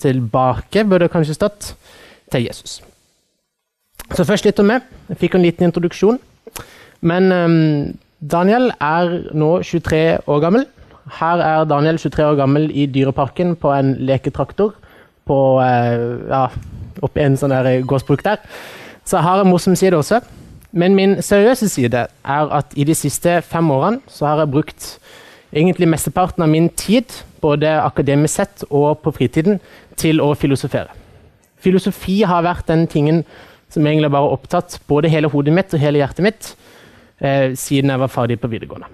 tilbake, burde det kanskje stått, til Jesus. Så først litt om meg. Jeg fikk en liten introduksjon. Men um, Daniel er nå 23 år gammel. Her er Daniel 23 år gammel i Dyreparken på en leketraktor på uh, ja, oppi en sånn gårdsbruk der. Så jeg har en morsom side også. Men min seriøse side er at i de siste fem årene så har jeg brukt egentlig mesteparten av min tid, både akademisk sett og på fritiden, til å filosofere. Filosofi har vært den tingen som egentlig bare har opptatt både hele hodet mitt og hele hjertet mitt eh, siden jeg var ferdig på videregående.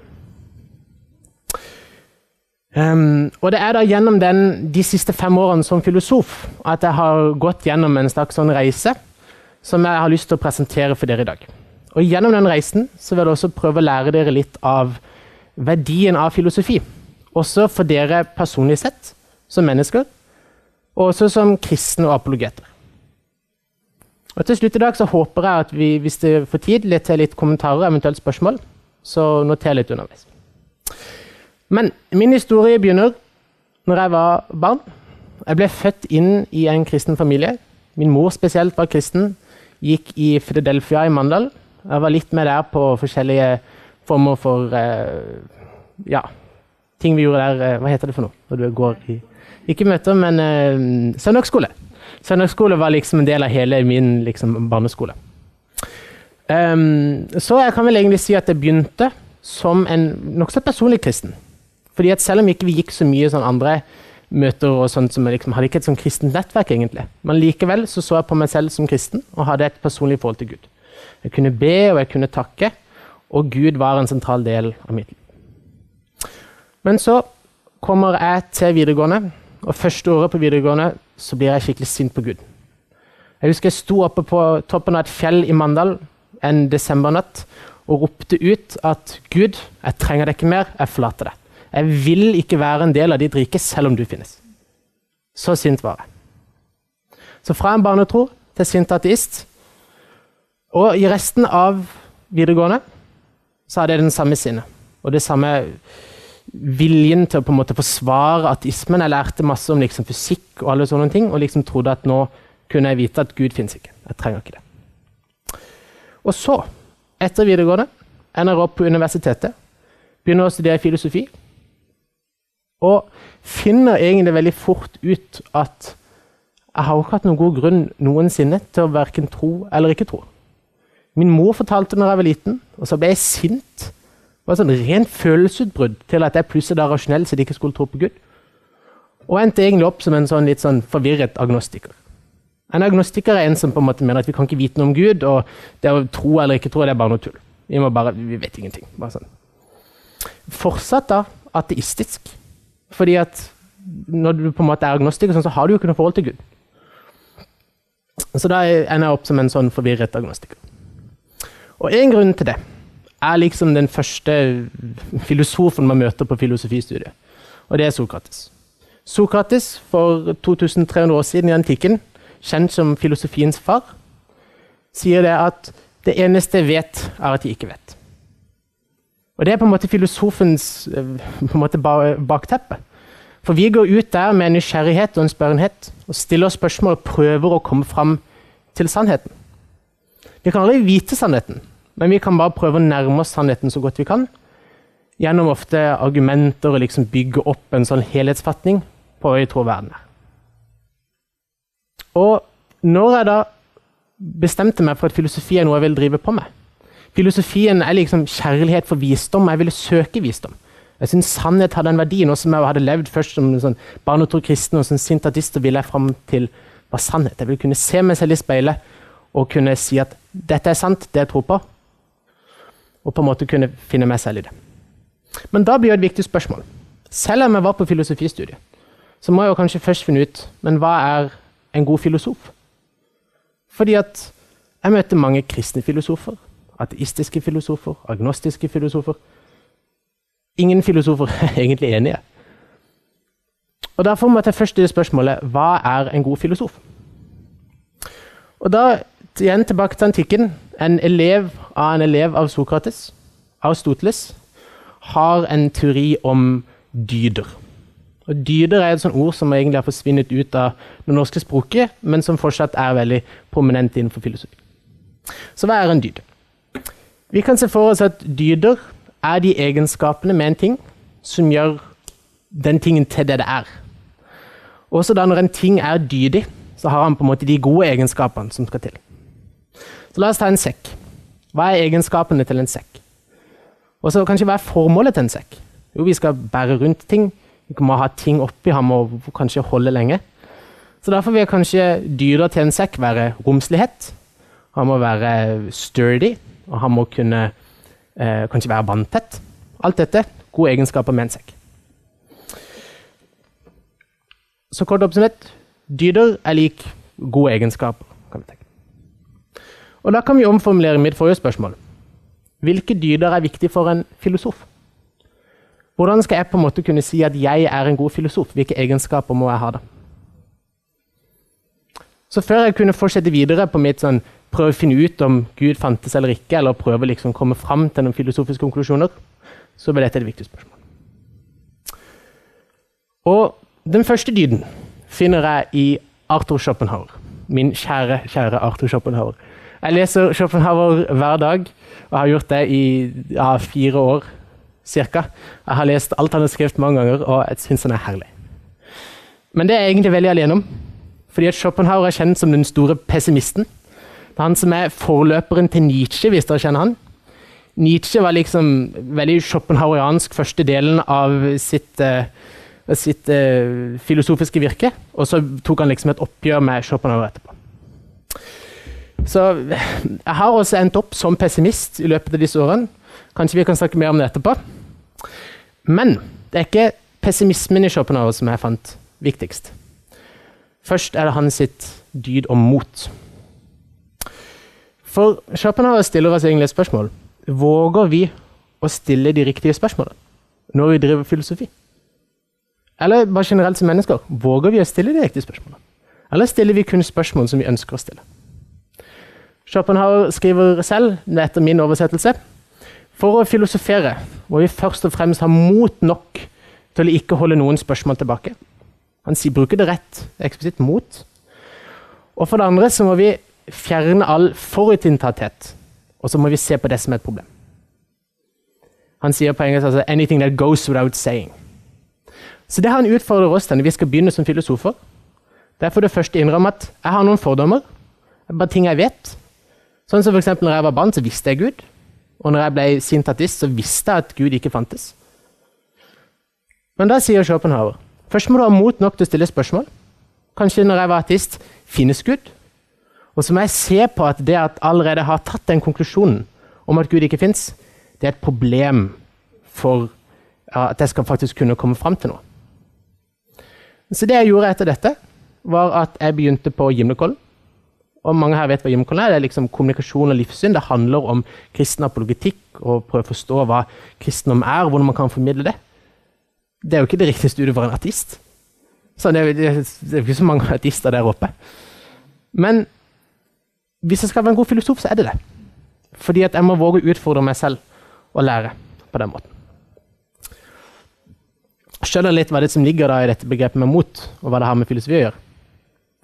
Um, og det er da gjennom den, de siste fem årene som filosof at jeg har gått gjennom en slags sånn reise som jeg har lyst til å presentere for dere i dag. Og Gjennom den reisen så vil jeg også prøve å lære dere litt av verdien av filosofi. Også for dere personlig sett, som mennesker, og også som kristne og apologeter. Og Til slutt i dag så håper jeg at vi, hvis det får tid, litt til litt kommentarer og eventuelt spørsmål. Så noter litt underveis. Men min historie begynner når jeg var barn. Jeg ble født inn i en kristen familie. Min mor spesielt var kristen. Gikk i Philadelphia i Mandal. Jeg var litt med der på forskjellige former for eh, ja, ting vi gjorde der. Eh, hva heter det for noe? Når du går i ikke møter, men uh, søndagsskole. Søndagsskole var liksom en del av hele min liksom, barneskole. Um, så jeg kan vel egentlig si at det begynte som en nokså personlig kristen. Fordi at Selv om ikke vi gikk så mye sånn andre møter og sånt, jeg liksom hadde ikke et sånn kristent nettverk, egentlig. Men likevel så, så jeg på meg selv som kristen og hadde et personlig forhold til Gud. Jeg kunne be og jeg kunne takke, og Gud var en sentral del av mitt liv. Men så kommer jeg til videregående og Første året på videregående så blir jeg skikkelig sint på Gud. Jeg husker jeg sto oppe på toppen av et fjell i Mandal en desembernatt og ropte ut at Gud, jeg trenger deg ikke mer, jeg forlater deg. Jeg vil ikke være en del av ditt rike, selv om du finnes. Så sint var jeg. Så fra en barnetro til sint ateist. Og i resten av videregående så hadde jeg den samme sinnet. Og det samme viljen til å på en måte forsvare ateismen. Jeg lærte masse om liksom fysikk og alle sånne ting, og liksom trodde at nå kunne jeg vite at Gud fins ikke. Jeg trenger ikke det. Og så, etter videregående, ender jeg opp på universitetet. Begynner å studere filosofi. Og finner egentlig veldig fort ut at jeg har ikke hatt noen god grunn noensinne til å verken tro eller ikke tro. Min mor fortalte når jeg var liten, og så ble jeg sint det var sånn rent følelsesutbrudd til at jeg plutselig er rasjonell så de ikke skulle tro på Gud. Og endte egentlig opp som en sånn litt sånn forvirret agnostiker. En agnostiker er en som på en måte mener at vi kan ikke vite noe om Gud, og det å tro eller ikke tro det er bare noe tull. Vi, må bare, vi vet ingenting. Bare sånn. Fortsatt da ateistisk. Fordi at når du på en måte er agnostiker, sånn, så har du jo ikke noe forhold til Gud. Så da ender jeg opp som en sånn forvirret agnostiker. Og en grunn til det er liksom den første filosofen man møter på filosofistudiet. Og det er Sokrates. Sokrates, for 2300 år siden i antikken, kjent som filosofiens far, sier det at det eneste jeg vet, er at jeg ikke vet. Og Det er på en måte filosofens eh, bakteppe. For vi går ut der med en nysgjerrighet og en spørrenhet og stiller spørsmål og prøver å komme fram til sannheten. Vi kan aldri vite sannheten, men vi kan bare prøve å nærme oss sannheten så godt vi kan. Gjennom ofte argumenter og liksom bygge opp en sånn helhetsfatning på hva vi tror verden er. Og når jeg da bestemte meg for at filosofi er noe jeg vil drive på med Filosofien er liksom kjærlighet for visdom. Jeg ville søke visdom. Jeg syns sannhet hadde en verdi. Nå som jeg hadde levd først som sånn barnetro kristen og som sint artist, så ville jeg fram til hva sannhet. Jeg ville kunne se meg selv i speilet og kunne si at dette er sant, det jeg tror på, og på en måte kunne finne meg selv i det. Men da blir det et viktig spørsmål. Selv om jeg var på filosofistudiet, så må jeg jo kanskje først finne ut men hva er en god filosof. Fordi at jeg møter mange kristne filosofer, ateistiske filosofer, agnostiske filosofer. Ingen filosofer er egentlig enige. Og Derfor må jeg først stille spørsmålet hva er en god filosof? Og da igjen tilbake til antikken. En elev av en elev av Sokrates, Aristoteles, har en teori om dyder. Og Dyder er et sånt ord som egentlig har forsvunnet ut av det norske språket, men som fortsatt er veldig prominent innenfor filosofi. Så hva er en dyd? Vi kan se for oss at dyder er de egenskapene med en ting som gjør den tingen til det det er. Også da når en ting er dydig, så har han på en måte de gode egenskapene som skal til. Så La oss ta en sekk. Hva er egenskapene til en sekk? Og så kanskje Hva er formålet til en sekk? Jo, vi skal bære rundt ting. Vi må ha ting oppi, ham og kanskje holde lenge. Så Derfor vil kanskje dyra til en sekk være romslighet. Han må være sturdy, og han må kunne eh, kanskje være vanntett. Alt dette gode egenskaper med en sekk. Så kort oppsummert dyder er lik gode egenskaper. kan vi tenke. Og Da kan vi omformulere mitt forrige spørsmål. Hvilke dyder er viktig for en filosof? Hvordan skal jeg på en måte kunne si at jeg er en god filosof? Hvilke egenskaper må jeg ha da? Så før jeg kunne fortsette videre på mitt sånn, prøve å finne ut om Gud fantes eller ikke, eller prøve liksom komme fram til noen filosofiske konklusjoner, så ble dette et viktig spørsmål. Og den første dyden finner jeg i Arthur Schopenhauer. Min kjære, kjære Arthur Schopenhauer. Jeg leser Schopenhauer hver dag, og har gjort det i ja, fire år cirka. Jeg har lest alt han har skrevet mange ganger, og jeg syns han er herlig. Men det er jeg egentlig veldig alene om. Fordi at Schopenhauer er kjent som den store pessimisten. Det er han som er forløperen til Nietzsche, hvis dere kjenner han. Nietzsche var liksom veldig schopenhaueriansk første delen av sitt, uh, sitt uh, filosofiske virke. Og så tok han liksom et oppgjør med Schopenhauer etterpå. Så jeg har også endt opp som pessimist i løpet av disse årene. Kanskje vi kan snakke mer om det etterpå. Men det er ikke pessimismen i Schopenhauer som jeg fant viktigst. Først er det hans sitt dyd om mot. For Schopenhauer stiller oss egentlig et spørsmål. Våger vi å stille de riktige spørsmålene når vi driver filosofi? Eller bare generelt som mennesker, våger vi å stille de riktige spørsmålene? Eller stiller vi kun spørsmål som vi ønsker å stille? Schopenhauer skriver selv, etter min oversettelse, for å filosofere må vi først og fremst ha mot nok til å ikke holde noen spørsmål tilbake. Han bruker det rett, eksplisitt mot. Og for det andre så må vi fjerne all forutinntatthet, og så må vi se på det som et problem. Han sier på engelsk altså 'anything that goes without saying'. Så det han utfordrer oss til når vi skal begynne som filosofer. Det er for det første å innrømme at jeg har noen fordommer. Det er bare ting jeg vet. Sånn som eksempel, når jeg var barn, så visste jeg Gud. Og når jeg ble sint ateist, så visste jeg at Gud ikke fantes. Men da sier Schopenhauer først må du ha mot nok til å stille spørsmål. Kanskje når jeg var ateist, finnes Gud? Og så må jeg se på at det at allerede har tatt den konklusjonen om at Gud ikke fins, det er et problem for at jeg skal faktisk kunne komme fram til noe. Så det jeg gjorde etter dette, var at jeg begynte på Gimlekollen. Og mange her vet hva Gimlekollen er. Det er liksom kommunikasjon og livssyn. Det handler om kristen apologetikk og prøve å forstå hva kristendom er, og hvordan man kan formidle det. Det er jo ikke det riktige studiet for en artist. Så det er, er ikke så mange artister der oppe. Men hvis jeg skal være en god filosof, så er det det. Fordi at jeg må våge å utfordre meg selv og lære på den måten. Skjønner litt hva det som ligger da i dette begrepet med mot, og hva det har med filosofi å gjøre.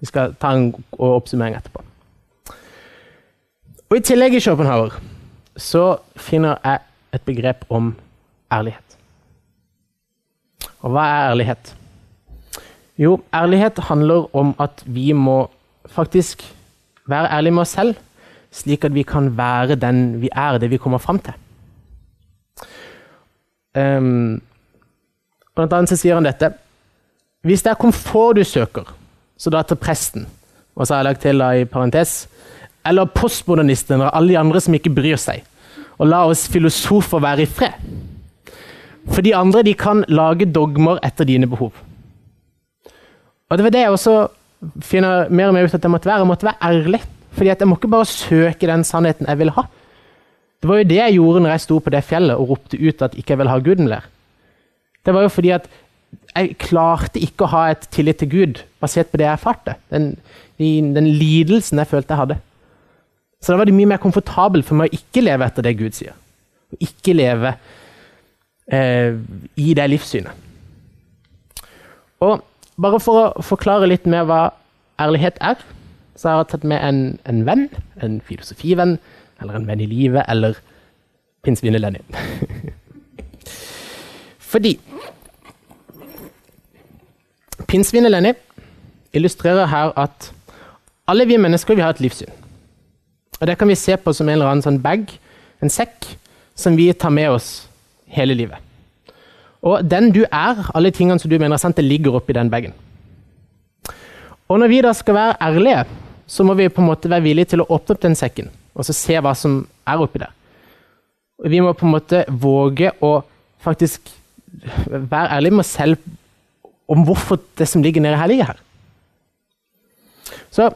Vi skal ta en oppsummering etterpå. Og I tillegg i Schopenhauer så finner jeg et begrep om ærlighet. Og hva er ærlighet? Jo, ærlighet handler om at vi må faktisk være ærlige med oss selv, slik at vi kan være den vi er, det vi kommer fram til. Um, blant annet så sier han dette Hvis det er komfort du søker, så da til presten. Og så har jeg lagt til da i parentes eller postmodernistene eller alle de andre som ikke bryr seg. Og la oss filosofer være i fred. For de andre de kan lage dogmer etter dine behov. Og det var det jeg også finner mer og mer ut at jeg måtte være. Jeg måtte være ærlig. Fordi jeg må ikke bare søke den sannheten jeg vil ha. Det var jo det jeg gjorde når jeg sto på det fjellet og ropte ut at ikke jeg vil ha Guden mer. Det var jo fordi at jeg klarte ikke å ha et tillit til Gud basert på det jeg erfarte. Den, den lidelsen jeg følte jeg hadde. Så da var det mye mer komfortabelt for meg å ikke leve etter det Gud sier. Å ikke leve eh, i det livssynet. Og bare for å forklare litt mer hva ærlighet er, så har jeg tatt med en, en venn, en filosofivenn, eller en venn i livet, eller pinnsvinet Lenny. Fordi Pinnsvinet Lenny illustrerer her at alle vi mennesker vi har et livssyn. Og Det kan vi se på som en eller annen sånn bag, en sekk, som vi tar med oss hele livet. Og den du er, alle tingene som du mener er sant, det ligger oppi den bagen. Og når vi da skal være ærlige, så må vi på en måte være villige til å åpne opp den sekken og så se hva som er oppi der. Vi må på en måte våge å faktisk være ærlige med oss selv om hvorfor det som ligger nede her, ligger her. Så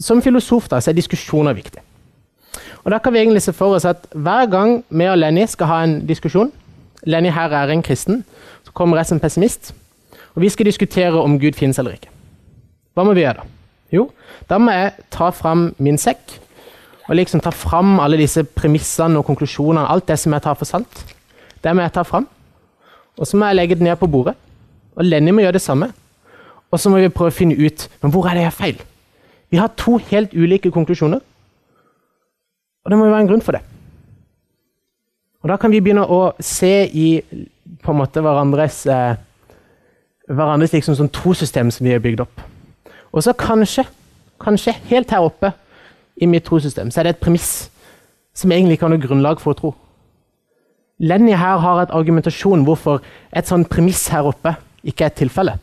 Som filosof da, så er diskusjoner viktig. Og Da kan vi egentlig se for oss at hver gang vi og Lenny skal ha en diskusjon Lenny her er en kristen, så kommer jeg som pessimist. Og vi skal diskutere om Gud finnes eller ikke. Hva må vi gjøre da? Jo, da må jeg ta fram min sekk og liksom ta fram alle disse premissene og konklusjonene. Alt det som jeg tar for sant. Det må jeg ta fram. Og så må jeg legge det ned på bordet. Og Lenny må gjøre det samme. Og så må vi prøve å finne ut men hvor er det jeg har feil. Vi har to helt ulike konklusjoner. Og det må jo være en grunn for det. Og Da kan vi begynne å se i på en måte hverandres, eh, hverandres liksom sånn trosystem som vi har bygd opp. Og så kanskje, kanskje helt her oppe i mitt trosystem, så er det et premiss som egentlig ikke har noe grunnlag for å tro. Lenny her har et argumentasjon hvorfor et sånn premiss her oppe ikke er et tilfelle.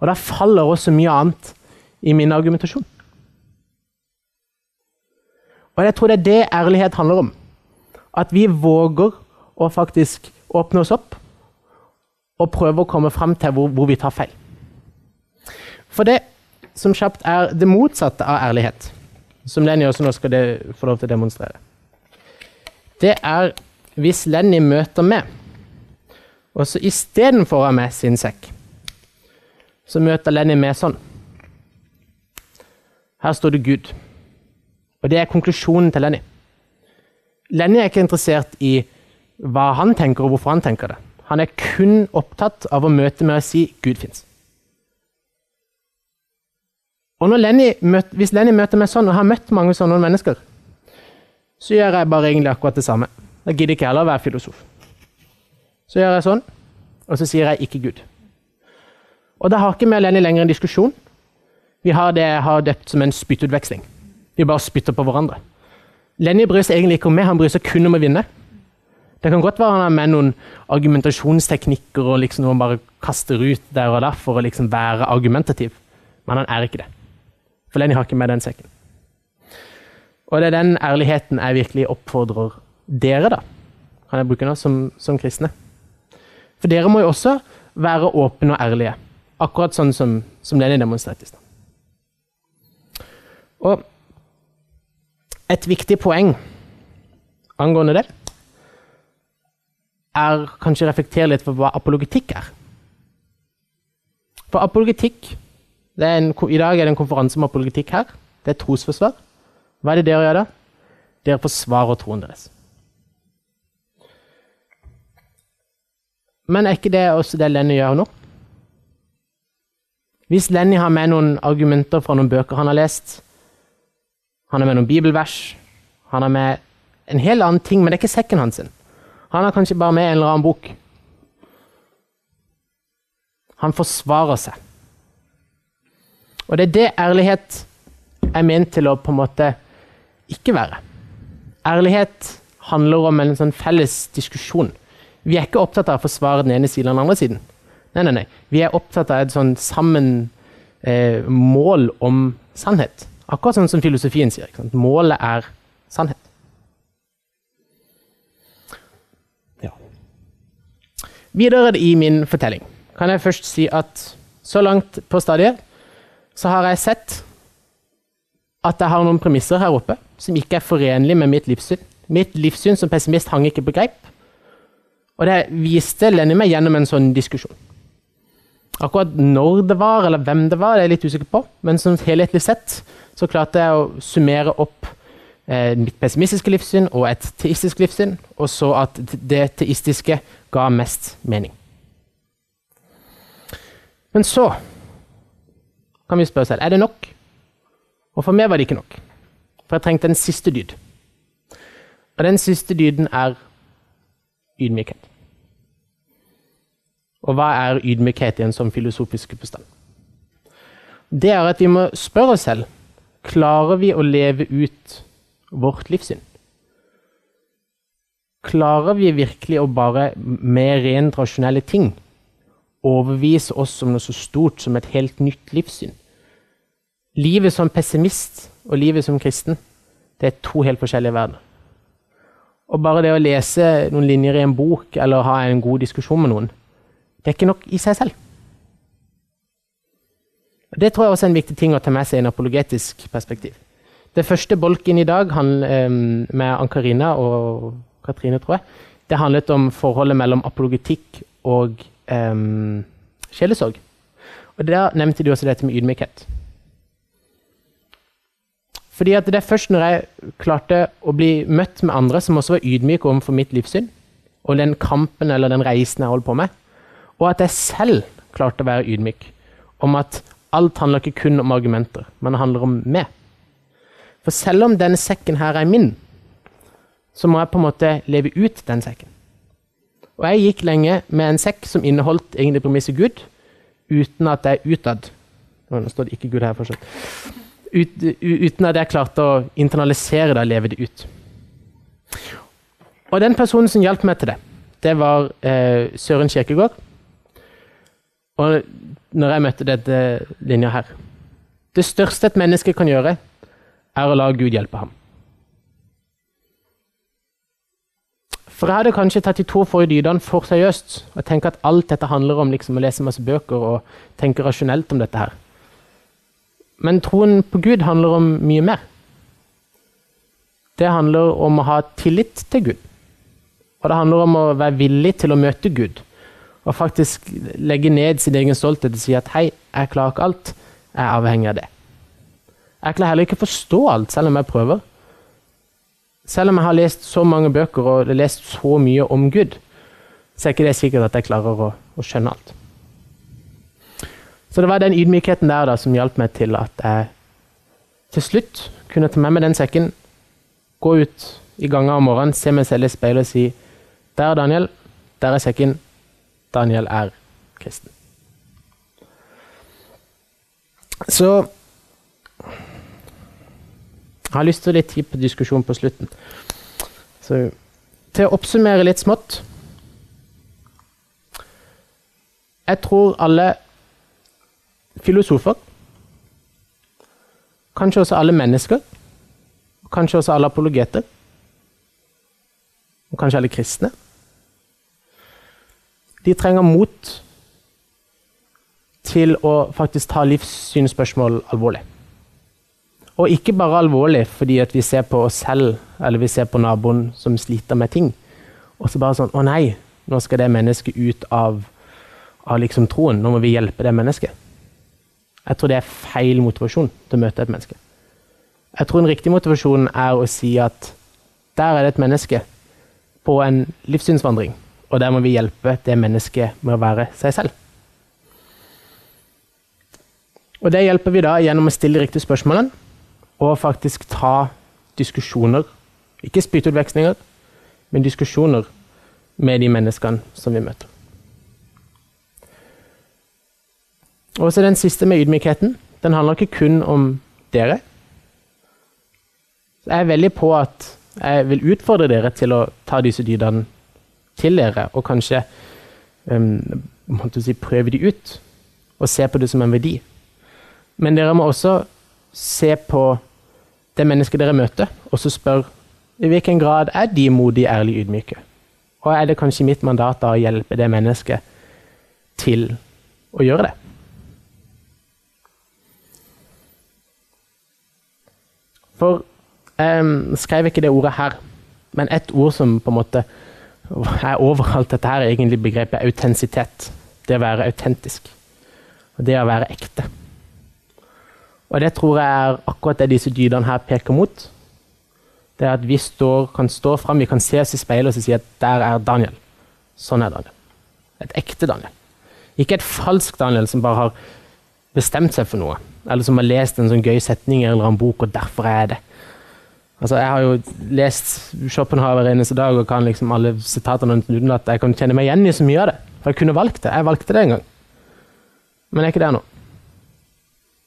Og da faller også mye annet i min argumentasjon. Og jeg tror det er det ærlighet handler om. At vi våger å faktisk åpne oss opp og prøve å komme fram til hvor, hvor vi tar feil. For det som kjapt er det motsatte av ærlighet, som Lenny også nå skal få lov til å demonstrere, det er hvis Lenny møter meg, og så istedenfor å ha med sin sekk, så møter Lenny meg sånn. Her står det Gud. Og det er konklusjonen til Lenny. Lenny er ikke interessert i hva han tenker, og hvorfor han tenker det. Han er kun opptatt av å møte med å si 'Gud fins'. Og Hvis Lenny møter meg sånn, og har møtt mange sånne mennesker, så gjør jeg bare egentlig akkurat det samme. Da gidder ikke heller å være filosof. Så gjør jeg sånn, og så sier jeg 'ikke Gud'. Og da har ikke vi Lenny lenger en diskusjon. Vi har det jeg har døpt som en spyttutveksling. Vi bare spytter på hverandre. Lenny bryr seg egentlig ikke om meg, han bryr seg kun om å vinne. Det kan godt være han har med noen argumentasjonsteknikker og liksom noen bare kaster ut der og der for å liksom være argumentativ, men han er ikke det. For Lenny har ikke med den sekken. Og det er den ærligheten jeg virkelig oppfordrer dere, da, kan jeg bruke nå, som, som kristne. For dere må jo også være åpne og ærlige, akkurat sånn som, som Lenny demonstrerte i stad. Og et viktig poeng angående det er kanskje å reflektere litt på hva apologetikk er. For apologetikk en, I dag er det en konferanse om apologetikk her. Det er trosforsvar. Hva er det dere gjør da? Dere forsvarer troen deres. Men er ikke det også det Lenny gjør nå? Hvis Lenny har med noen argumenter fra noen bøker han har lest, han har med noen bibelvers. Han har med en hel annen ting, men det er ikke sekken hans. Han har kanskje bare med en eller annen bok. Han forsvarer seg. Og det er det ærlighet er ment til å på en måte ikke være. Ærlighet handler om en sånn felles diskusjon. Vi er ikke opptatt av å forsvare den ene siden eller den andre siden. Nei, nei, nei. Vi er opptatt av et sånn sammen eh, mål om sannhet. Akkurat sånn som filosofien sier. Målet er sannhet. Ja. Videre i min fortelling kan jeg først si at så langt på stadiet så har jeg sett at jeg har noen premisser her oppe som ikke er forenlige med mitt livssyn. Mitt livssyn som pessimist hang ikke på greip. Og det viste Lenny meg gjennom en sånn diskusjon. Akkurat når det var, eller hvem det var, det er jeg litt usikker på, men som helhetlig sett så klarte jeg å summere opp eh, mitt pessimistiske livssyn og et teistisk livssyn, og så at det teistiske ga mest mening. Men så kan vi spørre selv er det nok. Og for meg var det ikke nok. For jeg trengte en siste dyd. Og den siste dyden er ydmykhet. Og hva er ydmykhet i en sånn filosofisk bestand? Det er at vi må spørre oss selv klarer vi å leve ut vårt livssyn. Klarer vi virkelig å bare med rent rasjonelle ting overbevise oss om noe så stort som et helt nytt livssyn? Livet som pessimist og livet som kristen det er to helt forskjellige verdener. Og bare det å lese noen linjer i en bok eller ha en god diskusjon med noen, det er ikke nok i seg selv. Det tror jeg også er en viktig ting å ta med seg i en apologetisk perspektiv. Det første bolken i dag han, med Ann-Karina og Katrine, tror jeg, det handlet om forholdet mellom apologetikk og um, sjelesorg. Og Der nevnte de også dette med ydmykhet. Fordi at Det er først når jeg klarte å bli møtt med andre som også var ydmyke overfor mitt livssyn, og den kampen eller den reisen jeg holdt på med, og at jeg selv klarte å være ydmyk om at alt handler ikke kun om argumenter, men det handler om meg. For selv om denne sekken her er min, så må jeg på en måte leve ut den sekken. Og jeg gikk lenge med en sekk som inneholdt egentlig premisset Gud, uten at jeg utad Nå står det ikke Gud her fortsatt. Ut, uten at jeg klarte å internalisere det og leve det ut. Og den personen som hjalp meg til det, det var eh, Søren Kjerkegaard. Og når jeg møtte dette linja her Det største et menneske kan gjøre, er å la Gud hjelpe ham. For jeg hadde kanskje tatt de to forrige dydene for seriøst og tenkt at alt dette handler om liksom, å lese masse bøker og tenke rasjonelt om dette her. Men troen på Gud handler om mye mer. Det handler om å ha tillit til Gud. Og det handler om å være villig til å møte Gud og faktisk legge ned sin egen stolthet og si at hei, jeg klarer ikke alt, jeg er avhengig av det. Jeg klarer heller ikke å forstå alt, selv om jeg prøver. Selv om jeg har lest så mange bøker og lest så mye om Gud, så er ikke det sikkert at jeg klarer å, å skjønne alt. Så det var den ydmykheten der da, som hjalp meg til at jeg til slutt kunne ta med meg den sekken, gå ut i ganga om morgenen, se meg selv i speilet og si Der, Daniel. Der er sekken. Daniel er kristen. Så jeg har lyst til litt tid på diskusjon på slutten. Så til å oppsummere litt smått Jeg tror alle filosofer, kanskje også alle mennesker, kanskje også alle apologeter, og kanskje alle kristne de trenger mot til å faktisk ta livssynsspørsmål alvorlig. Og ikke bare alvorlig fordi vi ser på oss selv eller vi ser på naboen som sliter med ting. Og så bare sånn Å nei, nå skal det mennesket ut av, av liksom troen. Nå må vi hjelpe det mennesket. Jeg tror det er feil motivasjon til å møte et menneske. Jeg tror en riktig motivasjon er å si at der er det et menneske på en livssynsvandring og der må vi hjelpe det mennesket med å være seg selv. Og det hjelper vi da gjennom å stille riktige spørsmål og faktisk ta diskusjoner. Ikke spyttutvekslinger, men diskusjoner med de menneskene som vi møter. Og så den siste med ydmykheten. Den handler ikke kun om dere. Jeg er veldig på at jeg vil utfordre dere til å ta disse dydene til dere, og kanskje um, si, prøve de ut. Og se på det som en verdi. Men dere må også se på det mennesket dere møter, og så spørre i hvilken grad er de modige, ærlige, ydmyke? Og er det kanskje mitt mandat da å hjelpe det mennesket til å gjøre det? For jeg um, skrev ikke det ordet her, men et ord som på en måte er overalt dette her, er egentlig begrepet autentisitet. Det å være autentisk. Og det å være ekte. Og det tror jeg er akkurat det disse dydene her peker mot. Det er at vi står, kan stå fram, vi kan se oss i speilet og si at der er Daniel. Sånn er Daniel. Et ekte Daniel. Ikke et falsk Daniel som bare har bestemt seg for noe, eller som har lest en sånn gøy setning en eller annen bok, og derfor er jeg det. Altså, Jeg har jo lest Schopenhauer eneste dag og kan liksom alle sitatene uten at Jeg kan kjenne meg igjen i så mye av det. For jeg kunne valgt det. Jeg valgte det en gang. Men jeg er ikke der nå.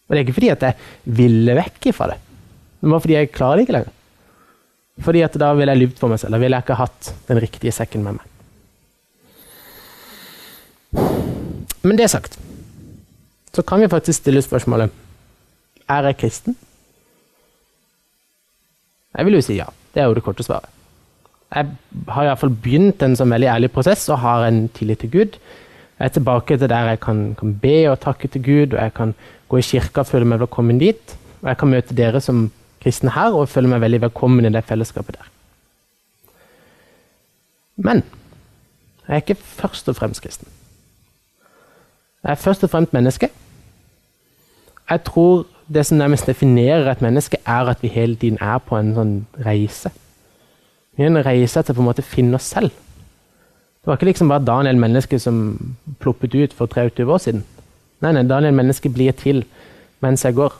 Og det er ikke fordi at jeg ville vekk ifra det. Det var fordi jeg klarer det ikke lenger. Fordi at da ville jeg lyvd for meg selv. Da ville jeg ikke hatt den riktige sekken med meg. Men det sagt, så kan vi faktisk stille spørsmålet Er jeg kristen? Jeg vil jo si ja. Det er jo det korte svaret. Jeg har iallfall begynt en sånn veldig ærlig prosess og har en tillit til Gud. Jeg er tilbake til der jeg kan, kan be og takke til Gud, og jeg kan gå i kirka og føle meg velkommen dit. Og jeg kan møte dere som kristne her og føle meg veldig velkommen i det fellesskapet der. Men jeg er ikke først og fremst kristen. Jeg er først og fremst menneske. Jeg tror det som nærmest definerer et menneske, er at vi hele tiden er på en sånn reise. Vi er en reise til å på en måte finne oss selv. Det var ikke liksom bare Daniel menneske som ploppet ut for 23 år siden. Nei, nei, Daniel menneske blir til mens jeg går.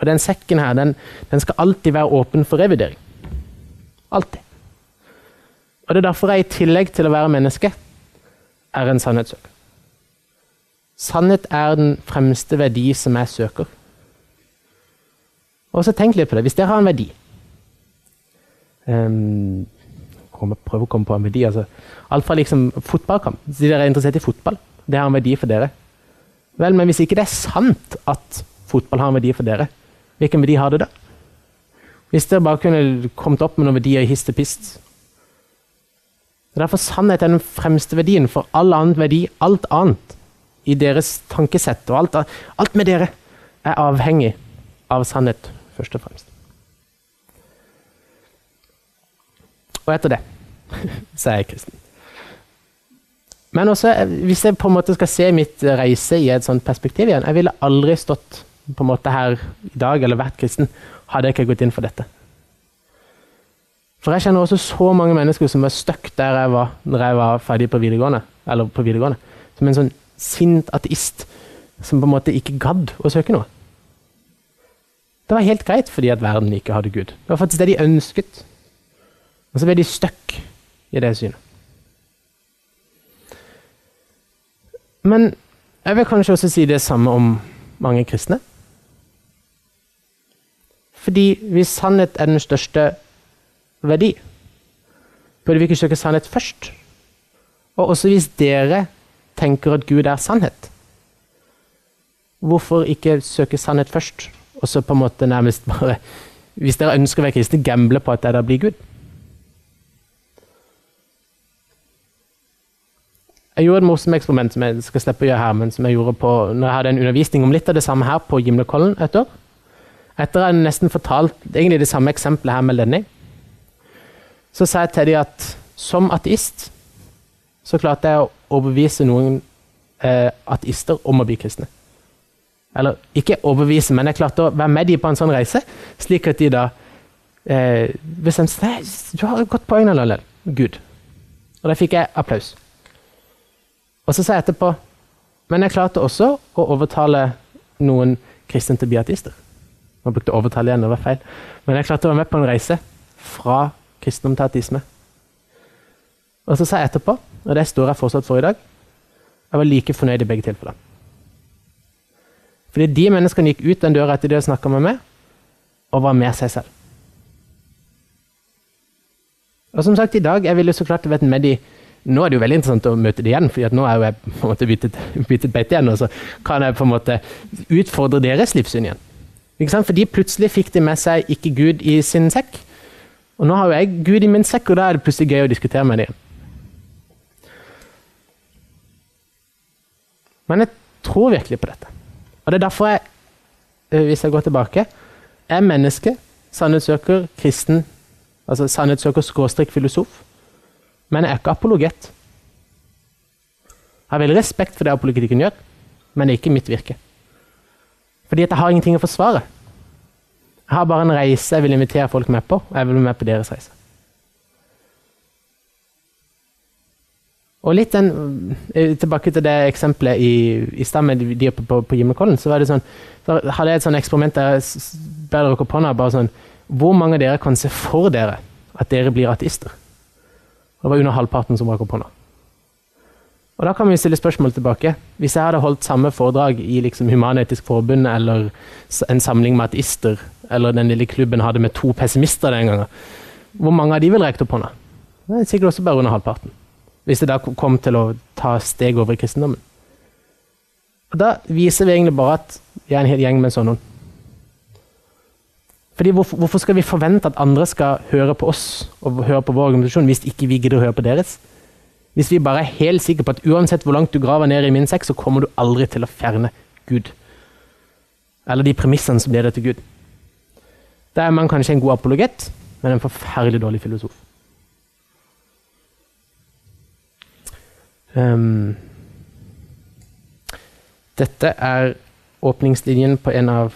Og den sekken her, den, den skal alltid være åpen for revidering. Alltid. Og det er derfor jeg i tillegg til å være menneske, er en sannhetssøker. Sannhet er den fremste verdi som jeg søker. Og så tenk litt på det. Hvis dere har en verdi um, Prøv å komme på en verdi. altså Alt fra liksom fotballkamp. Hvis dere er interessert i fotball. Det har en verdi for dere. Vel, men hvis ikke det er sant at fotball har en verdi for dere, hvilken verdi har det da? Hvis dere bare kunne kommet opp med noen verdier i hist og pist. Derfor sannhet er den fremste verdien for all annen verdi, alt annet i deres tankesett og alt, alt med dere er avhengig av sannhet først og fremst. Og etter det så er jeg kristen. Men også, hvis jeg på en måte skal se mitt reise i et sånt perspektiv igjen Jeg ville aldri stått på en måte her i dag eller vært kristen hadde jeg ikke gått inn for dette. For jeg kjenner også så mange mennesker som var stuck der jeg var når jeg var ferdig på videregående. Eller på videregående. Som en sånn sint ateist som på en måte ikke gadd å søke noe. Det var helt greit fordi at verden ikke hadde Gud. Det var faktisk det de ønsket. Og så ble de stuck i det synet. Men jeg vil kanskje også si det samme om mange kristne. Fordi hvis sannhet er den største verdi, burde vi ikke søke sannhet først? Og også hvis dere tenker at Gud er sannhet, hvorfor ikke søke sannhet først? Og så på en måte nærmest bare Hvis dere ønsker å være kristne, gamble på at dere der blir Gud. Jeg gjorde et morsomt eksperiment som jeg skal slippe å gjøre her, men som jeg gjorde på, når jeg hadde en undervisning om litt av det samme her på Gimlekollen et år. Etter å ha nesten fortalt egentlig det samme eksempelet her med Lenny, så sa jeg til dem at som ateist så klarte jeg å overbevise noen eh, ateister om å bli kristne. Eller ikke overbevise, men jeg klarte å være med dem på en sånn reise, slik at de da eh, bestemte seg du har et godt poeng, Lallel. Gud. Og da fikk jeg applaus. Og så sa jeg etterpå Men jeg klarte også å overtale noen kristne til å bli ateister. Nå brukte 'overtale' igjen, det var feil. Men jeg klarte å være med på en reise fra kristendom til ateisme. Og så sa jeg etterpå, og det står jeg fortsatt for i dag, jeg var like fornøyd i begge tilfeller. Fordi de menneskene gikk ut den døra etter det å snakke med meg, og var med seg selv. Og som sagt, i dag jeg ville så klart vært med de Nå er det jo veldig interessant å møte de igjen, for nå er jeg på en måte byttet, byttet beite igjen. Og så kan jeg på en måte utfordre deres livssyn igjen. Ikke sant? Fordi plutselig fikk de med seg ikke Gud i sin sekk. Og nå har jo jeg Gud i min sekk, og da er det plutselig gøy å diskutere med dem igjen. Men jeg tror virkelig på dette. Og det er derfor jeg, eh, hvis jeg går tilbake, er menneske sannhetssøker, kristen, altså sannhetssøker skråstrek filosof, men jeg er ikke apologet. Jeg har veldig respekt for det apologetikken gjør, men det er ikke mitt virke. Fordi at jeg har ingenting å forsvare. Jeg har bare en reise jeg vil invitere folk med på, og jeg vil være med på deres reise. Og litt den, eh, Tilbake til det eksempelet i, i stad med de oppe på, på Gimlekollen. Så sånn, så hadde jeg et sånt eksperiment der jeg ber dere opp hånda bare sånn Hvor mange av dere kan se for dere at dere blir ateister? Det var under halvparten som rakk opp hånda. Og Da kan vi stille spørsmål tilbake. Hvis jeg hadde holdt samme foredrag i liksom Human-Etisk Forbund eller en samling med ateister, eller den lille klubben hadde med to pessimister den gangen, hvor mange av de ville rekt opp hånda? Det er sikkert også bare under halvparten. Hvis det da kom til å ta steg over i kristendommen. Og Da viser vi egentlig bare at vi er en hel gjeng med sånne. Fordi hvorfor, hvorfor, skal vi forvente at andre skal høre på oss og høre på vår organisasjon hvis ikke vi gidder å høre på deres? Hvis vi bare er helt sikre på at uansett hvor langt du graver ned i min sekk, så kommer du aldri til å fjerne Gud. Eller de premissene som leder til Gud. Da er man kanskje en god apologet, men en forferdelig dårlig filosof. Um, dette er åpningslinjen på en av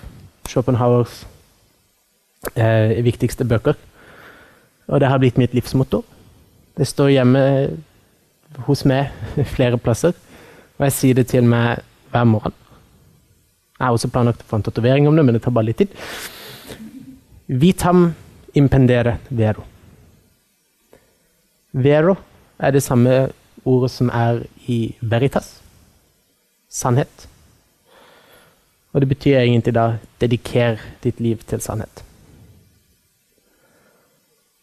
Schopenhauers eh, viktigste bøker. Og det har blitt mitt livsmotto. Det står hjemme hos meg flere plasser, og jeg sier det til meg hver morgen. Jeg har også planlagt å få en tatovering om det, men det tar bare litt tid. Vitam impendere vero. Vero er det samme ordet som er i veritas. Sannhet. Og det betyr egentlig da 'dediker ditt liv til sannhet'.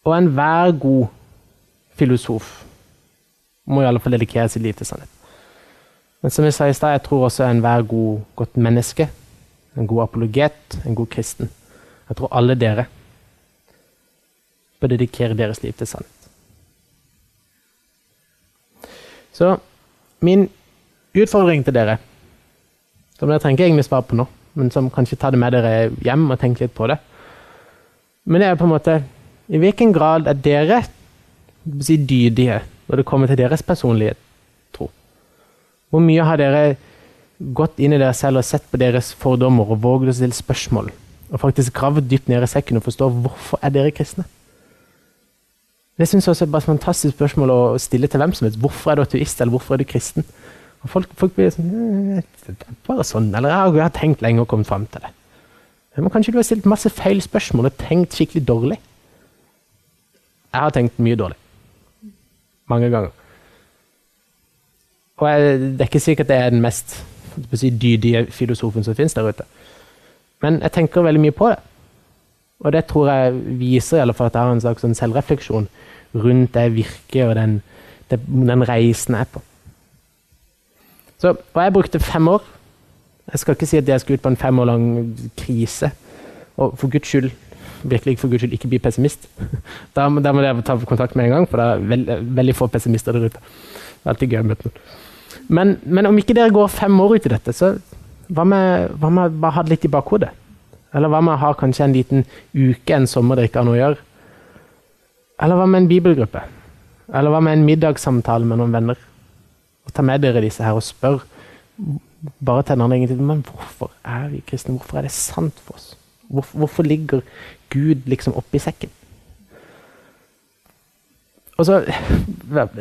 Og enhver god filosof må i alle fall dedikere sitt liv til sannhet. Men som jeg sa i stad, jeg tror også enhver god, godt menneske, en god apologet, en god kristen Jeg tror alle dere bør dedikere deres liv til sannhet. Så min utfordring til dere, som dere trenger egentlig svare på nå, men som kanskje tar det med dere hjem og tenker litt på det Men det er på en måte I hvilken grad er dere si, dydige når det kommer til deres personlige tro? Hvor mye har dere gått inn i dere selv og sett på deres fordommer og våget å stille spørsmål? Og faktisk gravd dypt ned i sekken og forstå hvorfor er dere kristne? Det synes jeg også er bare et fantastisk spørsmål å stille til hvem som helst. Hvorfor er du ateist, eller hvorfor er du kristen? Og folk, folk blir sånn Det er bare sånn. Eller jeg har tenkt lenge og kommet fram til det. Men kanskje du har stilt masse feil spørsmål og tenkt skikkelig dårlig? Jeg har tenkt mye dårlig. Mange ganger. Og jeg, det er ikke sikkert det er den mest si, dydige filosofen som finnes der ute. Men jeg tenker veldig mye på det. Og det tror jeg viser i alle fall at jeg har en slags sånn selvrefleksjon rundt det virket og den, den, reisen jeg er på. Så, og jeg brukte fem år. Jeg skal ikke si at jeg skal ut på en fem år lang krise. Og for guds skyld, virkelig for guds skyld, ikke bli pessimist. Da, da må dere ta kontakt med en gang, for det er veld, veldig få pessimister der ute. Det er alltid gøy å møte noen. Men, men, om ikke dere går fem år ut i dette, så hva med, hva med bare ha det litt i bakhodet? Eller hva med å ha kanskje en liten uke en sommer dere ikke har noe å gjøre? Eller hva med en bibelgruppe? Eller hva med en middagssamtale med noen venner? Og Ta med dere disse her og spør bare andre egentlig, men hvorfor er vi kristne? Hvorfor er det sant for oss? Hvorfor, hvorfor ligger Gud liksom oppi sekken? Og så,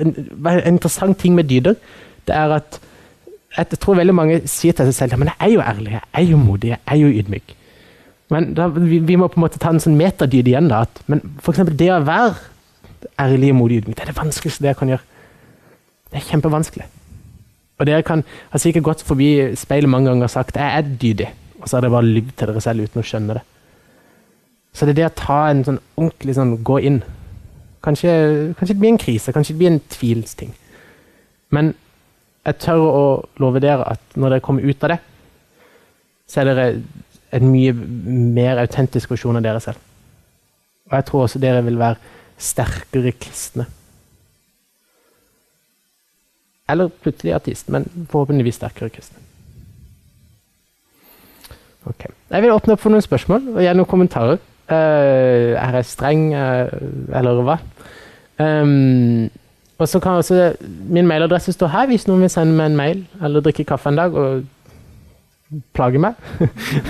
en, en interessant ting med dyder, det er at jeg tror veldig mange sier til seg selv men jeg er jo ærlig, jeg er jo modig, jeg er jo ydmyk. Men da, vi, vi, må på en måte ta en sånn metadyd igjen. da, at, Men f.eks. det å være ærlig og modig ydmyk, det er det vanskeligste det jeg kan gjøre. Det er kjempevanskelig. Og dere kan har sikkert gått forbi speilet mange ganger og sagt 'jeg er dydig', og så har dere bare lyvd til dere selv uten å skjønne det. Så det er det å ta en sånn ordentlig sånn gå inn. Kanskje, kanskje det blir en krise, kanskje det blir en tvilsting. Men jeg tør å love dere at når dere kommer ut av det, så er dere en mye mer autentisk versjon av dere selv. Og jeg tror også dere vil være sterkere kristne. Eller plutselig artist, men forhåpentligvis sterkere kristne. Ok. Jeg vil åpne opp for noen spørsmål og gjerne noen kommentarer. Uh, er jeg streng, uh, eller hva? Um, og så kan også Min mailadresse stå her hvis noen vil sende meg en mail eller drikke kaffe en dag og plage meg.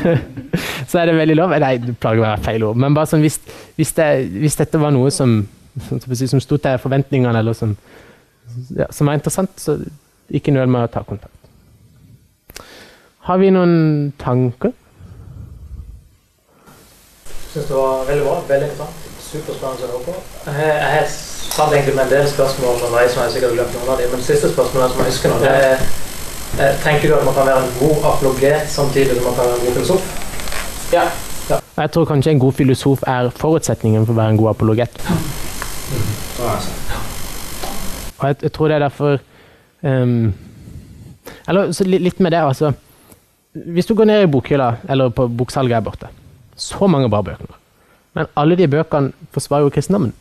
så er det veldig lov. Nei, plager meg er feil ord. Men bare sånn, hvis, hvis, det, hvis dette var noe som som, sto til forventningene, eller som, ja, som var interessant, så ikke nøl med å ta kontakt. Har vi noen tanker? Syns det var veldig bra. Veldig interessant. Superspennende å høre på. Jeg, jeg satt egentlig med en del spørsmål som jeg sikkert glemt noen av dem, men siste spørsmålet som jeg husker nå, det er Tenker du at man kan være en god apologet samtidig som man kan være en god filosof? Ja. ja. Jeg tror kanskje en god filosof er forutsetningen for å være en god apologet. Og jeg, jeg, tror det er derfor um, Eller litt med det, altså. Hvis du går ned i bokhylla, eller på boksalget her borte, så mange bra bøker. Men alle de bøkene forsvarer jo kristendommen.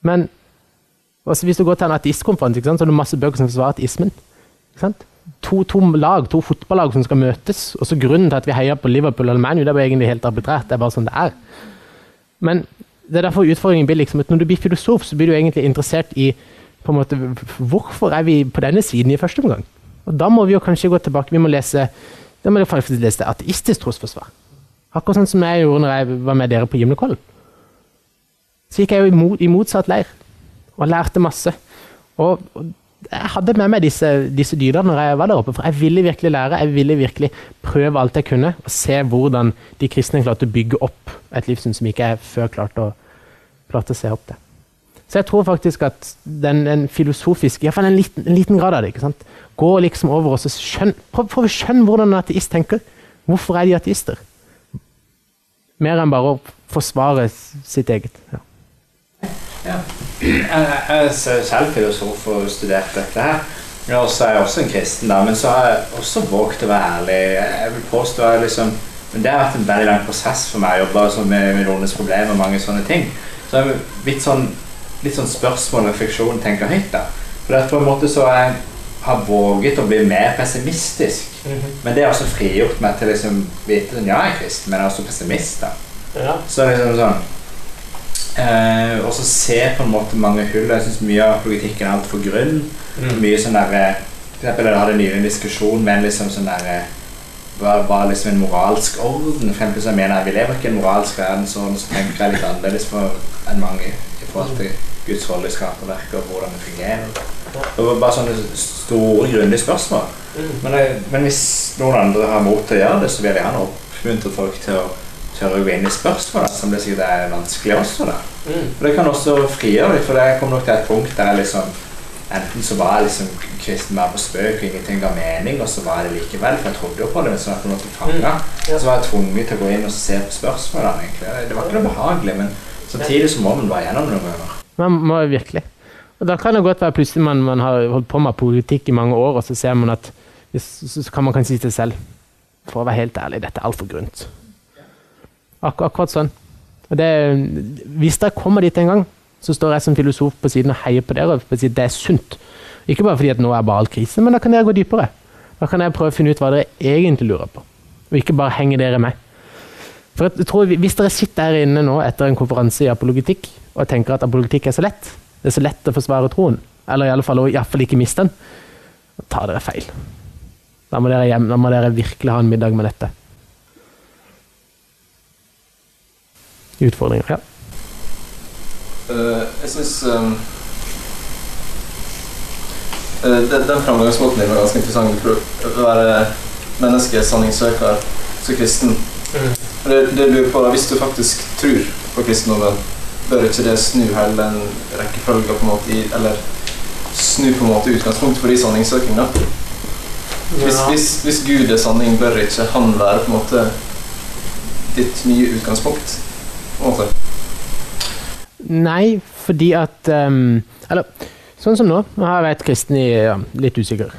Men altså hvis du går til en ateistkonferanse, så er det masse bøker som forsvarer ateismen. To, to, lag, to fotballag som skal møtes, og så grunnen til at vi heier på Liverpool eller ManU, det er egentlig helt arbitrært. Det er bare sånn det er. Men det er derfor utfordringen blir liksom at når du blir filosof, så blir du egentlig interessert i på en måte, hvorfor er vi på denne siden i første omgang. Og Da må vi jo kanskje gå tilbake. Vi må lese da må jeg lese ateistisk trosforsvar. Akkurat sånn som jeg gjorde når jeg var med dere på Gimlekollen. Så gikk jeg jo i motsatt leir og lærte masse. Og, jeg hadde med meg disse, disse dyrene når jeg var der oppe, for jeg ville virkelig lære. Jeg ville virkelig prøve alt jeg kunne, og se hvordan de kristne klarte å bygge opp et livssyn som ikke jeg før klarte å, klarte å se opp til. Så jeg tror faktisk at den, den filosofisk Iallfall en, en liten grad av det. ikke sant? Gå liksom over og skjønn, prøv å skjønne hvordan en ateist tenker. Hvorfor er de ateister? Mer enn bare å forsvare sitt eget. ja. Ja. Jeg er selv filosof og studert dette her. Og så er jeg også en kristen, da, men så har jeg også våget å være ærlig. Jeg vil påstå at liksom, men Det har vært en veldig lang prosess for meg å jobbe sånn med millionenes problemer og mange sånne ting. Så jeg litt sånn, litt sånn spørsmål og refleksjon tenker høyt. da. For på en måte så jeg har våget å bli mer pessimistisk. Mm -hmm. Men det har også frigjort meg til liksom vite at ja, jeg er kristen, men jeg er også pessimist. da. Ja. Så liksom sånn Eh, og så se på en måte mange hull. Jeg syns mye av politikken er altfor grunn. Mm. Mye sånn der, eh, for eksempel, Jeg hadde nylig en diskusjon med en liksom sånn der eh, hva var liksom en moralsk orden? For eksempel, så jeg mener Vi lever ikke i en moralsk verdensorden, så tenker jeg litt annerledes for enn mange i forhold til Guds rolle i skaperverket og hvordan det fungerer. Det var bare sånne store, grundige spørsmål. Mm. Men, jeg, men, hvis noen andre har mot til å gjøre det, så vil jeg gjerne oppmuntre folk til å tørre å gå inn i spørsmål som det sikkert er vanskelig også. da. Mm. Og Det kan også frigjøre litt, for det kom nok til et punkt der liksom Enten så var jeg liksom kristen mer på spøk og ingenting ga mening, og så var jeg det likevel, for jeg trodde jo på det, men så var jeg på en måte fanga. Mm. Ja. Så var jeg tvunget til å gå inn og se på spørsmålene. egentlig. Det var ikke noe behagelig, men samtidig så må man bare gjennom noen ganger. Man må virkelig. Og Da kan det godt være plutselig man, man har holdt på med politikk i mange år, og så ser man at så kan man kanskje si til seg selv For å være helt ærlig, dette er altfor grunt. Ak akkurat sånn. Det, hvis dere kommer dit en gang, så står jeg som filosof på siden og heier på dere. og sier Det er sunt. Ikke bare fordi at nå er bare all krise, men da kan dere gå dypere. Da kan jeg prøve å finne ut hva dere egentlig lurer på, og ikke bare henge dere med. For jeg tror Hvis dere sitter her inne nå etter en konferanse i apologitikk og tenker at apologitikk er så lett, det er så lett å forsvare troen, eller i alle fall, i alle fall ikke miste den, da tar dere feil. Da må dere, hjem, da må dere virkelig ha en middag med dette. Utfordringer. Ja. Uh, jeg syns um, uh, den, den framgangsmåten din var ganske interessant. For å være menneske, sanningssøker, så kristen. Mm. Det, det lurer på, Hvis du faktisk tror på kristendommen, bør ikke det snu hele den rekkefølga på en måte i, Eller snu på en måte utgangspunkt for de sanningssøking, da? Hvis, hvis, hvis Gud er sanning, bør ikke han være på en måte ditt nye utgangspunkt? Måte? Nei, fordi at um, Eller sånn som nå. Nå har jeg vært kristen i ja, litt usikker.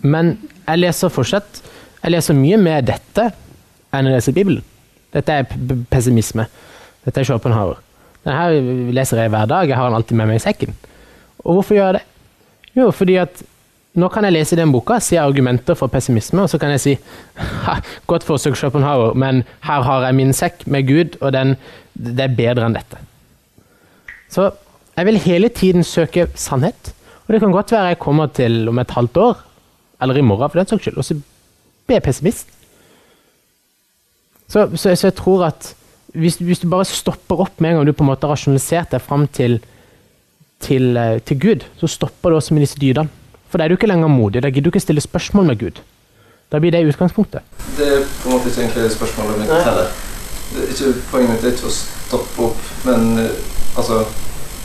Men jeg leser fortsatt Jeg leser mye mer dette enn jeg leser Bibelen. Dette er pessimisme. Dette er Schopenhauer. Denne her leser jeg hver dag. Jeg har den alltid med meg i sekken. Og hvorfor gjør jeg det? Jo, fordi at nå kan jeg lese den boka, si argumenter for pessimisme, og så kan jeg si godt forsøk, Schopenhauer, men her har jeg min sekk med Gud, og den, det er bedre enn dette. Så jeg vil hele tiden søke sannhet. Og det kan godt være jeg kommer til om et halvt år, eller i morgen for den saks skyld, og så blir jeg pessimist. Så, så, så jeg tror at hvis, hvis, du bare stopper opp med en gang du på en måte har rasjonalisert deg fram til, til, eh, til Gud, så stopper det også med disse dydene. For da er du ikke lenger modig. Da gidder du ikke stille spørsmål med Gud. Da blir det utgangspunktet. Det er på en måte ikke egentlig spørsmålet mitt heller. Det er ikke, poenget mitt er ikke å stoppe opp, men eh, altså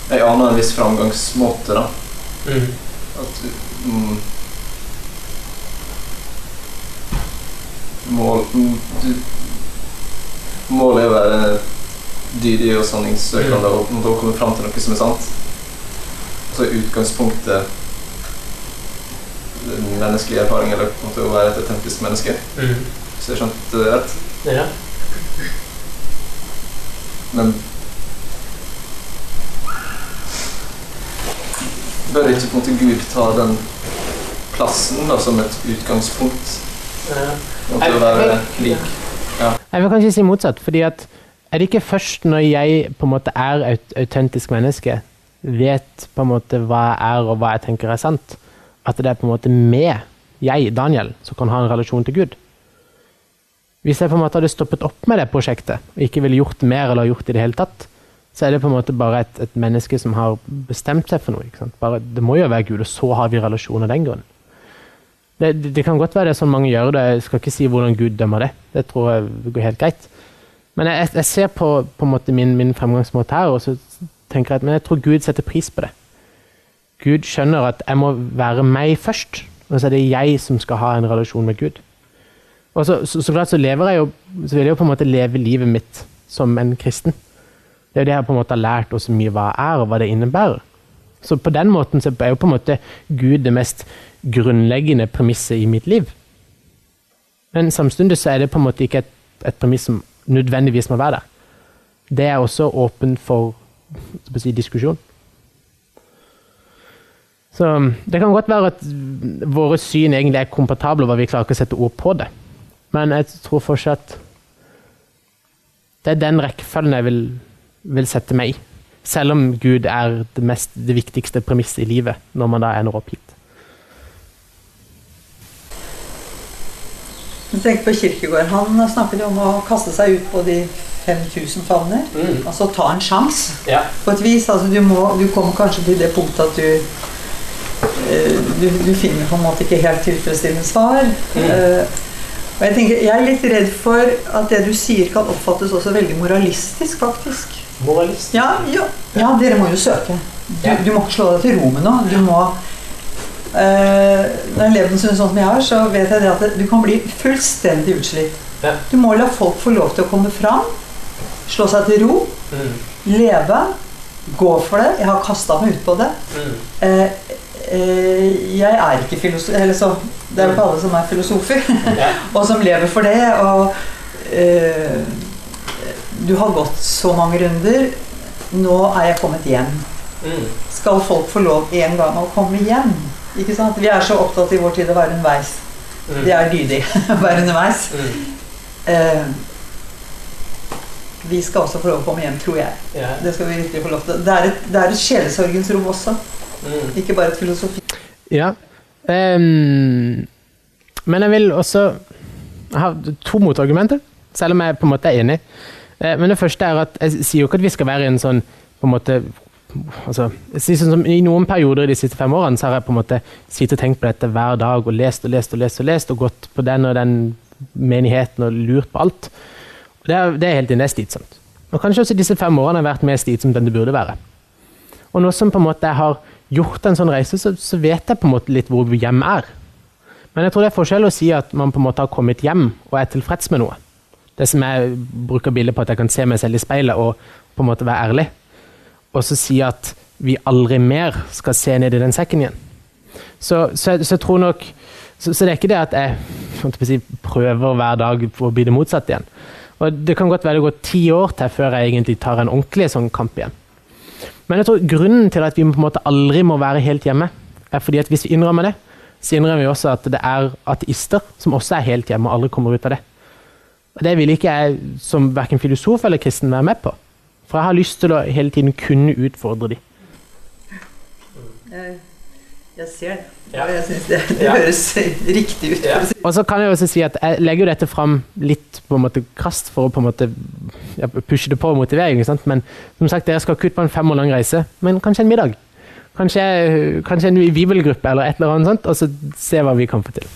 Jeg aner en viss framgangsmåte, da. Mm. At mm, Mål mm, du, Målet er å være dydig og sanningssøkende og måte å komme fram til noe som er sant. Så er utgangspunktet den menneskelige erfaring eller på en måte å være et autentisk menneske. Mm. Hvis jeg skjønte det rett. Ja. Men bør ikke på en måte Gud ta den plassen da, som et utgangspunkt? Ja. måtte måte å være lik? Jeg vil kanskje si motsatt. fordi at er det ikke først når jeg på en måte er et autentisk menneske, vet på en måte hva jeg er og hva jeg tenker er sant, at det er på en måte med jeg, Daniel, som kan ha en relasjon til Gud? Hvis jeg på en måte hadde stoppet opp med det prosjektet, og ikke ville gjort mer eller gjort i det hele tatt, så er det på en måte bare et, et menneske som har bestemt seg for noe. Bare, det må jo være Gud, og så har vi relasjon av den grunn. Det, det, det, kan godt være det er sånn mange gjør det, jeg skal ikke si hvordan Gud dømmer det. Det tror jeg går helt greit. Men jeg, jeg ser på, på min, min, fremgangsmåte her, og så tenker jeg at jeg tror Gud setter pris på det. Gud skjønner at jeg må være meg først, og så er det jeg som skal ha en relasjon med Gud. Og så, så, så klart så lever jeg jo, så vil jeg jo på en måte leve livet mitt som en kristen. Det er jo det jeg på en måte har lært oss mye hva er, og hva det innebærer. Så på den måten så er jo på en måte Gud det mest grunnleggende premisset i mitt liv. Men samtidig så er det på en måte ikke et, et premiss som nødvendigvis må være der. Det er også åpen for si, diskusjon. Så Det kan godt være at våre syn egentlig er kompatable, og vi klarer ikke å sette ord på det. Men jeg tror fortsatt det er den rekkefølgen jeg vil, vil sette meg i. Selv om Gud er det, mest, det viktigste premisset i livet, når man da ender opp hit. Tenk på Kirkegård. Han snakket om å kaste seg ut på de 5000 favner. Mm. Altså ta en sjanse. Ja. På et vis. Altså, du, må, du kommer kanskje til det punktet at du du, du, finner på en måte ikke helt tilfredsstillende svar. Mm. Uh, og jeg, tenker, jeg er litt redd for at det du sier, kan oppfattes også veldig moralistisk, faktisk. Moralistisk? Ja, ja, ja dere må jo søke. Du, du, må ikke slå deg til ro med noe. Du må uh, Når jeg lever sånn som jeg har, så vet jeg det at du kan bli fullstendig utslitt. Ja. Du må la folk få lov til å komme fram, slå seg til ro, mm. leve, gå for det. Jeg har kasta meg ut på det. Mm. Eh, jeg er ikke filosof eller så, Det er jo ikke alle som er filosofer, og som lever for det. Og uh, du har gått så mange runder. Nå er jeg kommet hjem. Mm. Skal folk få lov en gang å komme hjem? Ikke sant? Vi er så opptatt i vår tid å være underveis. Mm. Det er dydig å være underveis. Mm. Uh, vi skal også få lov å komme hjem, tror jeg. Yeah. Det skal vi virkelig få lov til. Det er et, det er et sjelesorgens rom også. Mm. Ikke bare et filosofi. Ja. Um, men jeg vil også Jeg har to motargumenter, selv om jeg på en måte er enig. Uh, men det første er at jeg sier jo ikke at vi skal være i en sånn på en måte altså, sånn som I noen perioder i de siste fem årene så har jeg på en måte sittet og tenkt på dette hver dag og lest og lest og lest og lest og gått på den og den menigheten og lurt på alt. Det er, det er helt inne slitsomt. Og Kanskje også disse fem årene har vært mer slitsomt enn det burde være. Og nå som på en måte jeg har gjort en sånn reise, så, så, vet jeg på en måte litt hvor hjem er. Men jeg tror det er forskjell å si at man på en måte har kommet hjem og er tilfreds med noe. Det som jeg bruker bildet på at jeg kan se meg selv i speilet og på en måte være ærlig. Og så si at vi aldri mer skal se ned i den sekken igjen. Så, så, så jeg tror nok så, så, det er ikke det at jeg si, prøver hver dag å bli det motsatte igjen. Og Det kan godt være det går ti år til før jeg egentlig tar en ordentlig sånn kamp igjen. Men jeg tror grunnen til at vi på en måte aldri må være helt hjemme, er fordi at hvis vi innrømmer det, så innrømmer vi også at det er ateister som også er helt hjemme og aldri kommer ut av det. Og Det vil ikke jeg som verken filosof eller kristen være med på. For jeg har lyst til å hele tiden kunne utfordre dem. Jeg, jeg ser det. Og jeg syns det, det høres riktig ut. Ja. Og så kan jeg også si at jeg legger jo dette fram litt på en måte krast for å på en måte ja, pushe det på og motivere. ikke sant? Men som sagt, dere skal ikke ut på en fem år lang reise, men kanskje en middag. Kanskje, kanskje en bibelgruppe eller et eller annet sånt, og så se hva vi kan få til.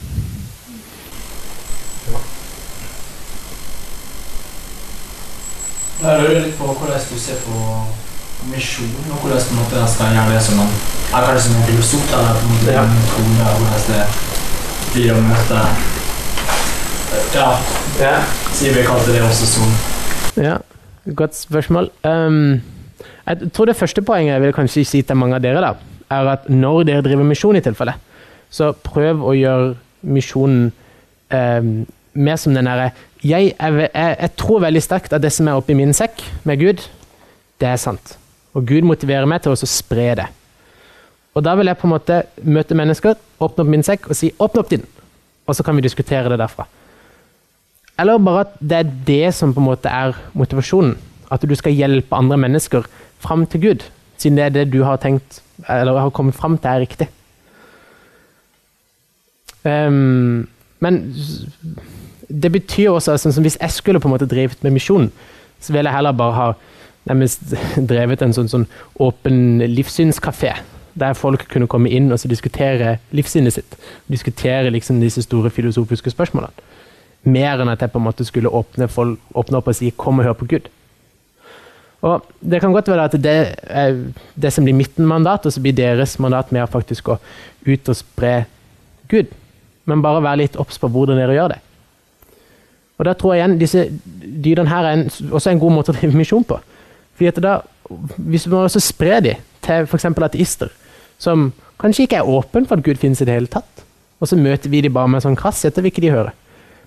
Jeg lurer litt på hvordan du ser på misjon, og hvordan måte en skal gjøre det som en kanskje som en filosof, eller på en måte Ja. en og hvordan det blir å møte Ja, Ja. sier vi kalte det også som Ja, godt spørsmål. Um, jeg tror det første poenget jeg vil kanskje si til mange av dere, da, er at når dere driver misjon, i tilfelle, så prøv å gjøre misjonen um, mer som den derre jeg, jeg, jeg tror veldig sterkt at det som er oppi min sekk med Gud, det er sant. Og Gud motiverer meg til å spre det. Og da vil jeg på en måte møte mennesker, åpne opp min sekk og si 'åpne opp din', og så kan vi diskutere det derfra. Eller bare at det er det som på en måte er motivasjonen. At du skal hjelpe andre mennesker fram til Gud, siden det er det du har tenkt, eller har kommet fram til er riktig. Um, men det betyr også som hvis jeg skulle på en måte drevet med misjon, så ville jeg heller bare ha drevet en sånn, sånn åpen livssynskafé. Der folk kunne komme inn og diskutere livssynet sitt. Diskutere liksom disse store filosofiske spørsmålene mer enn at jeg på en måte skulle åpne, folk, åpne opp og si 'kom og hør på Gud'. Og Det kan godt være at det er det som blir mitt mandat, og så blir deres mandat faktisk å ut og spre Gud. Men bare være litt obs på hvordan dere gjør det. Og da tror jeg igjen disse dyrene her er en, også en god måte å drive misjon på. Fordi at da, Hvis man også sprer de til f.eks. ateister, som kanskje ikke er åpen for at Gud finnes i det hele tatt, og så møter vi de bare med sånn krass etter vil de høre.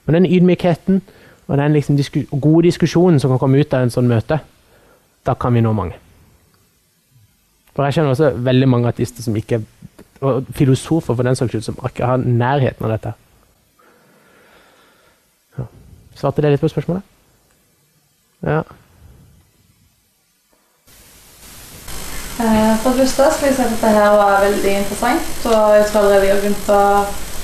Men den ydmykheten og den liksom disku gode diskusjonen som kan komme ut av en sånn møte, da kan vi nå mange. For jeg kjenner også veldig mange ateister som ikke og filosofer for den saks skyld, som ikke har nærheten av dette. Ja. Svarte det litt på spørsmålet? Ja. For det første skal jeg si at dette her var veldig interessant, og jeg tror allerede jeg har begynt å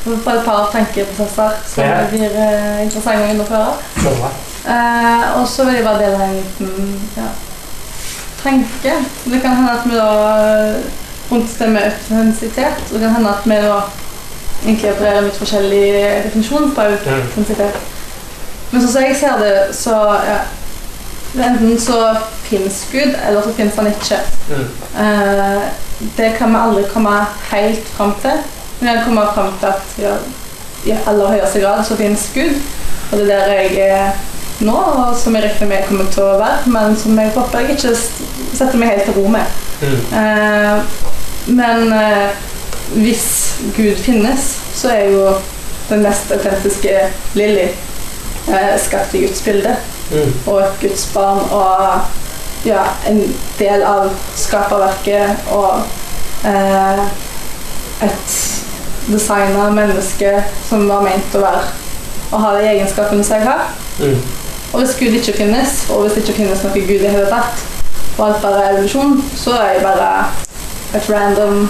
få et par tankeprosesser som Ja. blir eh, interessante å gjennomføre. Eh, og så vil jeg bare dele en liten ja, tanke. Det kan hende at vi da eh, rundt det med autentisitet, det kan hende at vi da egentlig opererer med forskjellig definisjon på autentisitet. Men sånn som jeg ser det, så ja, enten så finnes Gud, eller så finnes han ikke. Eh, det kan vi aldri komme helt fram til. Men jeg kommer fram til at ja, i aller høyeste grad så finnes Gud. Og det er der jeg er nå, og som jeg regner med kommer til å være, men som jeg håper jeg ikke setter meg helt til ro med. Eh, men uh, hvis Gud finnes, så er jo den mest autentiske Lilly uh, skapt i Guds bilde og et gudsbarn og ja, en del av skaperverket og eh, et designa menneske som var ment å være å ha de egenskapene som jeg har. Og hvis Gud ikke finnes, og hvis det ikke finnes noe Gud i det hele tatt, og alt bare er evolusjon, så er jeg bare et random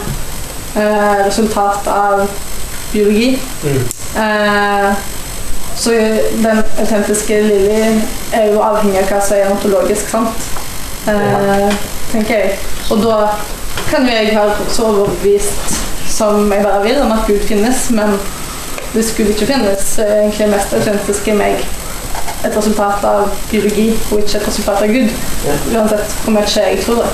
eh, resultat av biologi. Eh, så den autentiske Lilly er jo avhengig av hva som er ontologisk sant, eh, tenker jeg. Og da kan jo jeg være så overbevist som jeg bare vil om at Gud finnes, men det skulle ikke finnes, er egentlig mest autentiske meg et resultat av biologi og ikke et resultat av Gud. Uansett hvor mye jeg tror det.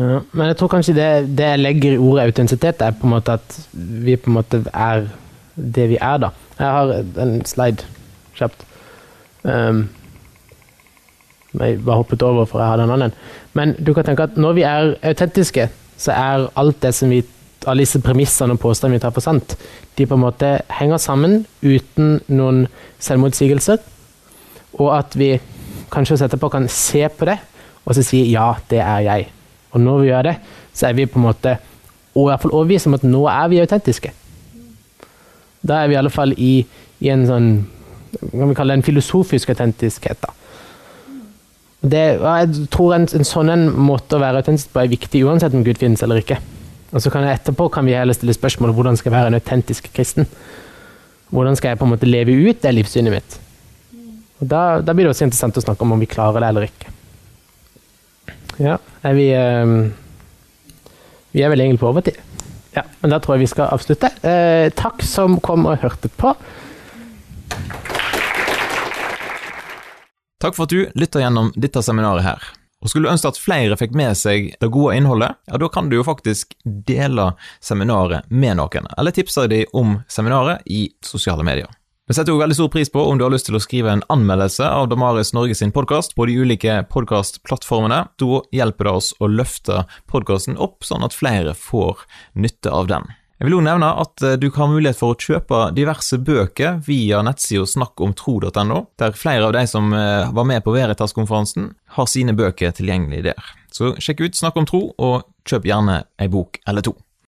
Ja, men jeg tror kanskje det, det jeg legger i ordet autentisitet, er på en måte at vi på en måte er det vi er, da. Jeg har en slide kjapt. Um, jeg bare hoppet over for jeg hadde en annen. Men du kan tenke at når vi er autentiske, så er alt det som vi alle disse premissene og påstandene vi tar for sant, de på en måte henger sammen uten noen selvmotsigelser. Og at vi kanskje etterpå kan se på det og så si ja, det er jeg. Og når vi gjør det, så er vi på en måte og i hvert fall overbevist om at nå er vi autentiske. Da er vi i alle fall i, i en sånn kan vi kalle det en filosofisk autentiskhet. Det, jeg tror en, en sånn en måte å være autentisk på er viktig uansett om Gud finnes eller ikke. Og så kan jeg Etterpå kan vi heller stille spørsmål om hvordan skal jeg være en autentisk kristen. Hvordan skal jeg på en måte leve ut det livssynet mitt? Og da, da, blir det også interessant å snakke om om vi klarer det eller ikke. Ja, er vi um, Vi er vel egentlig på overtid. Ja, men da tror jeg vi skal avslutte. Eh, takk som kom og hørte på. Takk for at du lytter gjennom dette seminaret her. Og Skulle du ønske at flere fikk med seg det gode innholdet, ja, da kan du jo faktisk dele seminaret med noen, eller tipse dem om seminaret i sosiale medier. Vi setter jo veldig stor pris på om du har lyst til å skrive en anmeldelse av Damaris Norge sin podkast på de ulike podkastplattformene. Da hjelper det oss å løfte podkasten opp, sånn at flere får nytte av den. Jeg vil også nevne at eh, du kan ha mulighet for å kjøpe diverse bøker via nettsida snakkomtro.no, der flere av de som eh, var med på Veritas-konferansen, har sine bøker tilgjengelig der. Så sjekk ut Snakk om tro, og kjøp gjerne ei bok eller to.